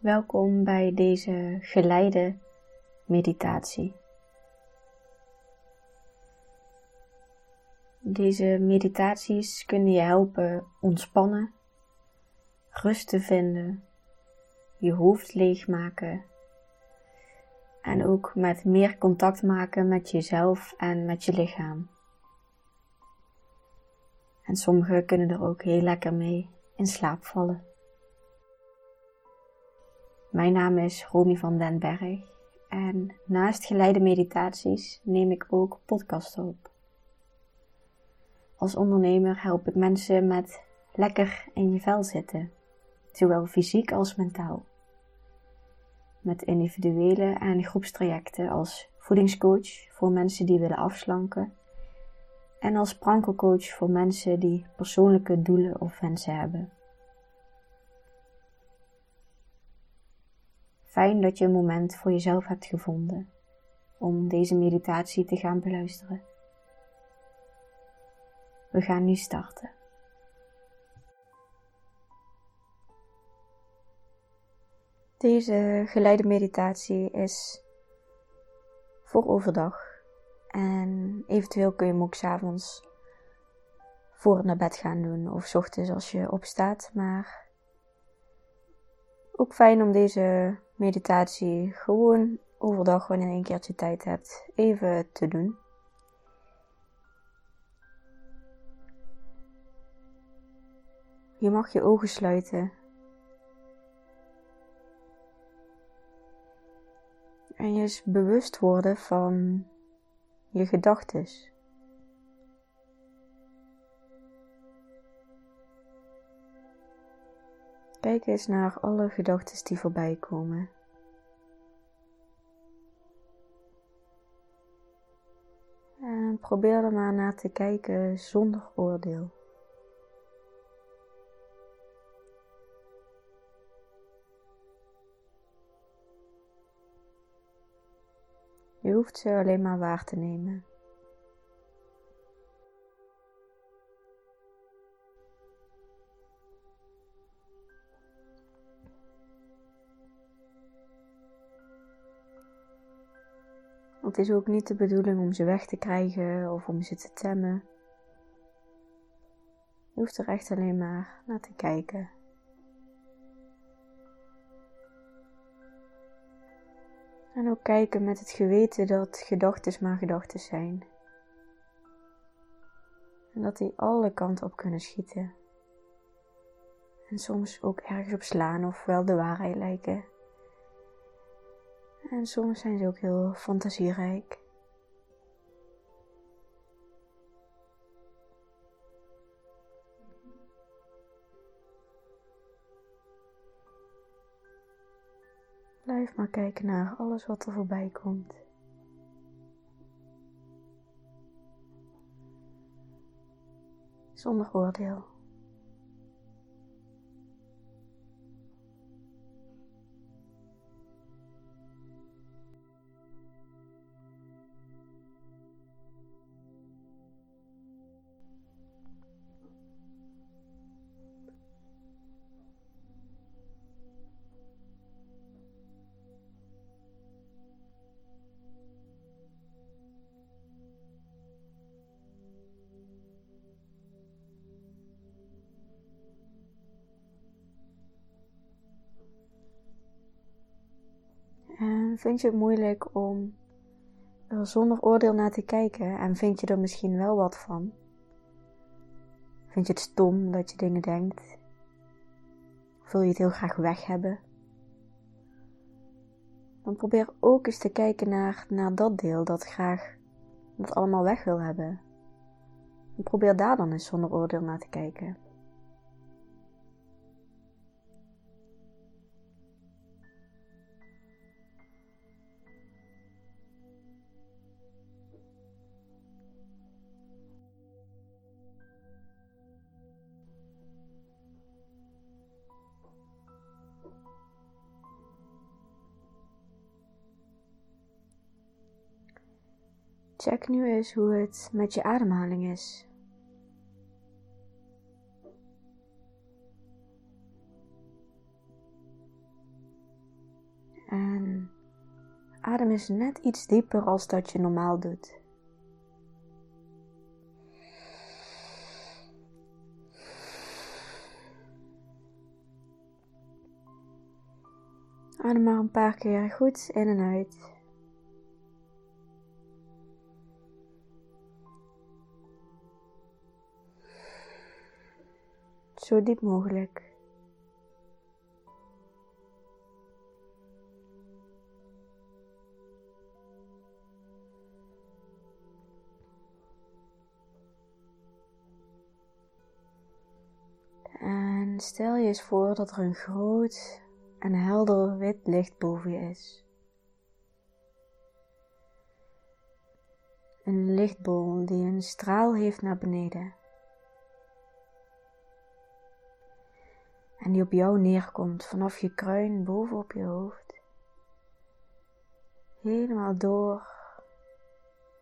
Welkom bij deze geleide meditatie. Deze meditaties kunnen je helpen ontspannen, rust te vinden, je hoofd leegmaken en ook met meer contact maken met jezelf en met je lichaam. En sommigen kunnen er ook heel lekker mee in slaap vallen. Mijn naam is Romy van den Berg en naast geleide meditaties neem ik ook podcasten op. Als ondernemer help ik mensen met lekker in je vel zitten, zowel fysiek als mentaal. Met individuele en groepstrajecten als voedingscoach voor mensen die willen afslanken en als prankelcoach voor mensen die persoonlijke doelen of wensen hebben. Fijn dat je een moment voor jezelf hebt gevonden om deze meditatie te gaan beluisteren. We gaan nu starten. Deze geleide meditatie is voor overdag en eventueel kun je hem ook s'avonds voor het naar bed gaan doen of s ochtends als je opstaat. Maar ook fijn om deze meditatie gewoon overdag, wanneer je een keertje tijd hebt, even te doen. Je mag je ogen sluiten. En je eens bewust worden van je gedachtes. Kijk eens naar alle gedachten die voorbij komen. En probeer er maar naar te kijken zonder oordeel. Je hoeft ze alleen maar waar te nemen. Het is ook niet de bedoeling om ze weg te krijgen of om ze te temmen. Je hoeft er echt alleen maar naar te kijken. En ook kijken met het geweten dat gedachten maar gedachten zijn. En dat die alle kanten op kunnen schieten. En soms ook ergens op slaan of wel de waarheid lijken. En soms zijn ze ook heel fantasierijk. Blijf maar kijken naar alles wat er voorbij komt. Zonder oordeel. Vind je het moeilijk om er zonder oordeel naar te kijken en vind je er misschien wel wat van? Vind je het stom dat je dingen denkt? Of wil je het heel graag weg hebben? Dan probeer ook eens te kijken naar, dat deel dat graag dat allemaal weg wil hebben. En probeer daar dan eens zonder oordeel naar te kijken. Check nu eens hoe het met je ademhaling is. Adem eens net iets dieper als dat je normaal doet. Adem maar een paar keer goed in en uit. Zo diep mogelijk. En stel je eens voor dat er een groot en helder wit licht boven je is. Een lichtbol die een straal heeft naar beneden. En die op jou neerkomt vanaf je kruin bovenop je hoofd. Helemaal door,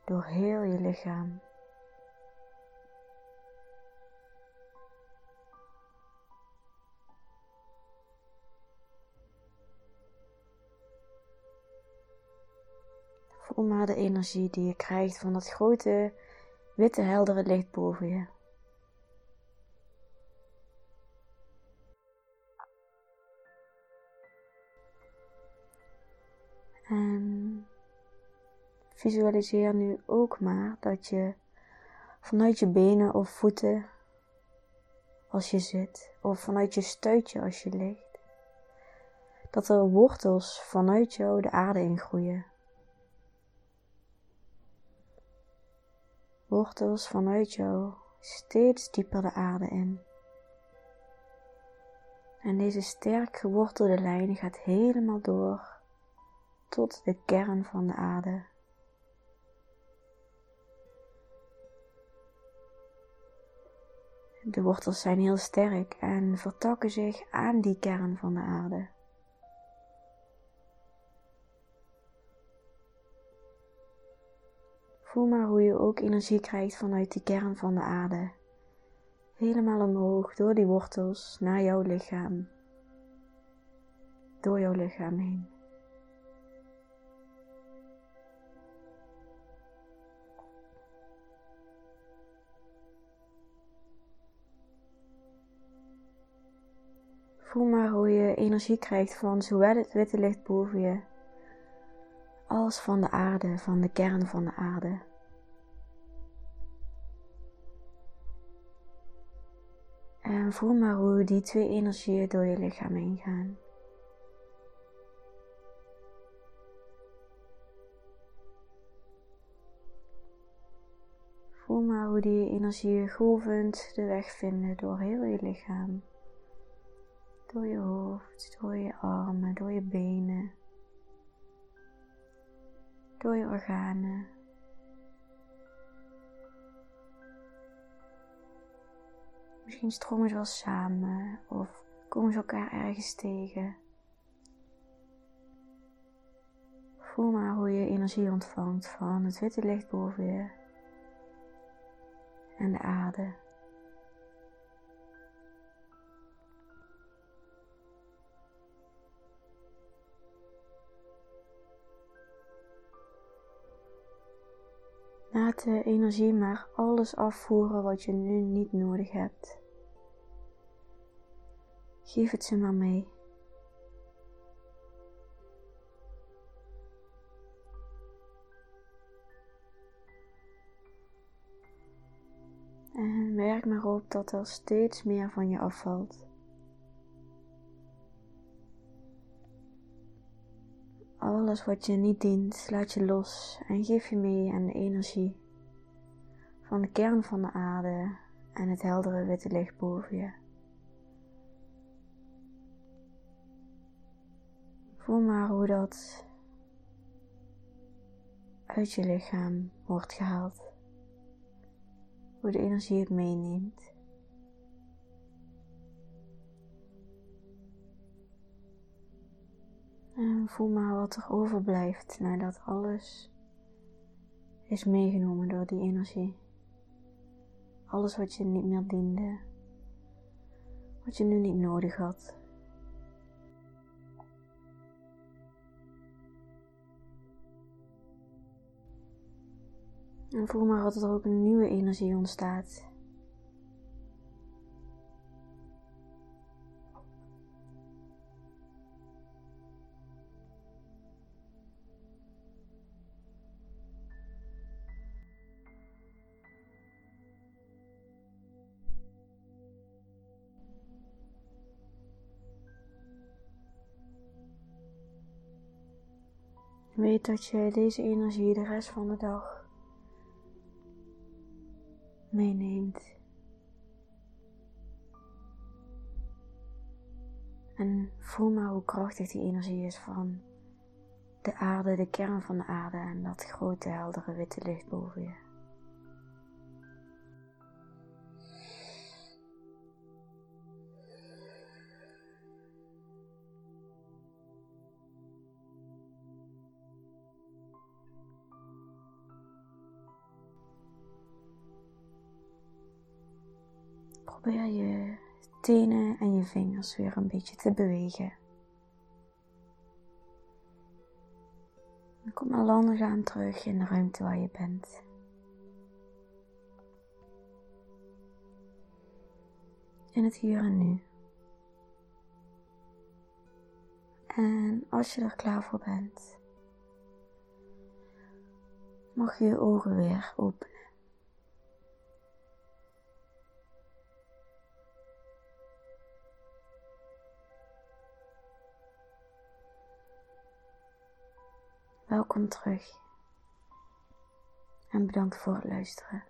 door heel je lichaam. Voel maar de energie die je krijgt van dat grote, witte, heldere licht boven je. Visualiseer nu ook maar dat je vanuit je benen of voeten als je zit, of vanuit je stuitje als je ligt, dat er wortels vanuit jou de aarde ingroeien. wortels vanuit jou steeds dieper de aarde in. En deze sterk gewortelde lijn gaat helemaal door tot de kern van de aarde. De wortels zijn heel sterk en vertakken zich aan die kern van de aarde. Voel maar hoe je ook energie krijgt vanuit die kern van de aarde. Helemaal omhoog door die wortels naar jouw lichaam. Door jouw lichaam heen. Voel maar hoe je energie krijgt van zowel het witte licht boven je als van de aarde, van de kern van de aarde. En voel maar hoe die twee energieën door je lichaam heen gaan. Voel maar hoe die energieën golvend de weg vinden door heel je lichaam. Door je hoofd, door je armen, door je benen door je organen. Misschien stromen ze wel samen of komen ze elkaar ergens tegen. Voel maar hoe je energie ontvangt van het witte licht boven je en de aarde. Laat de energie maar alles afvoeren wat je nu niet nodig hebt. Geef het ze maar mee. En werk maar op dat er steeds meer van je afvalt. Alles wat je niet dient, laat je los en geef je mee aan de energie van de kern van de aarde en het heldere witte licht boven je. Voel maar hoe dat uit je lichaam wordt gehaald. Hoe de energie het meeneemt. voel maar wat er overblijft nadat alles is meegenomen door die energie. Alles wat je niet meer diende, wat je nu niet nodig had. En voel maar dat er ook een nieuwe energie ontstaat. Weet dat je deze energie de rest van de dag meeneemt. En voel maar hoe krachtig die energie is van de aarde, de kern van de aarde en dat grote heldere witte licht boven je. Probeer je tenen en je vingers weer een beetje te bewegen. En kom maar langzaam terug in de ruimte waar je bent. In het hier en nu. En als je er klaar voor bent, mag je je ogen weer openen. Welkom terug en bedankt voor het luisteren.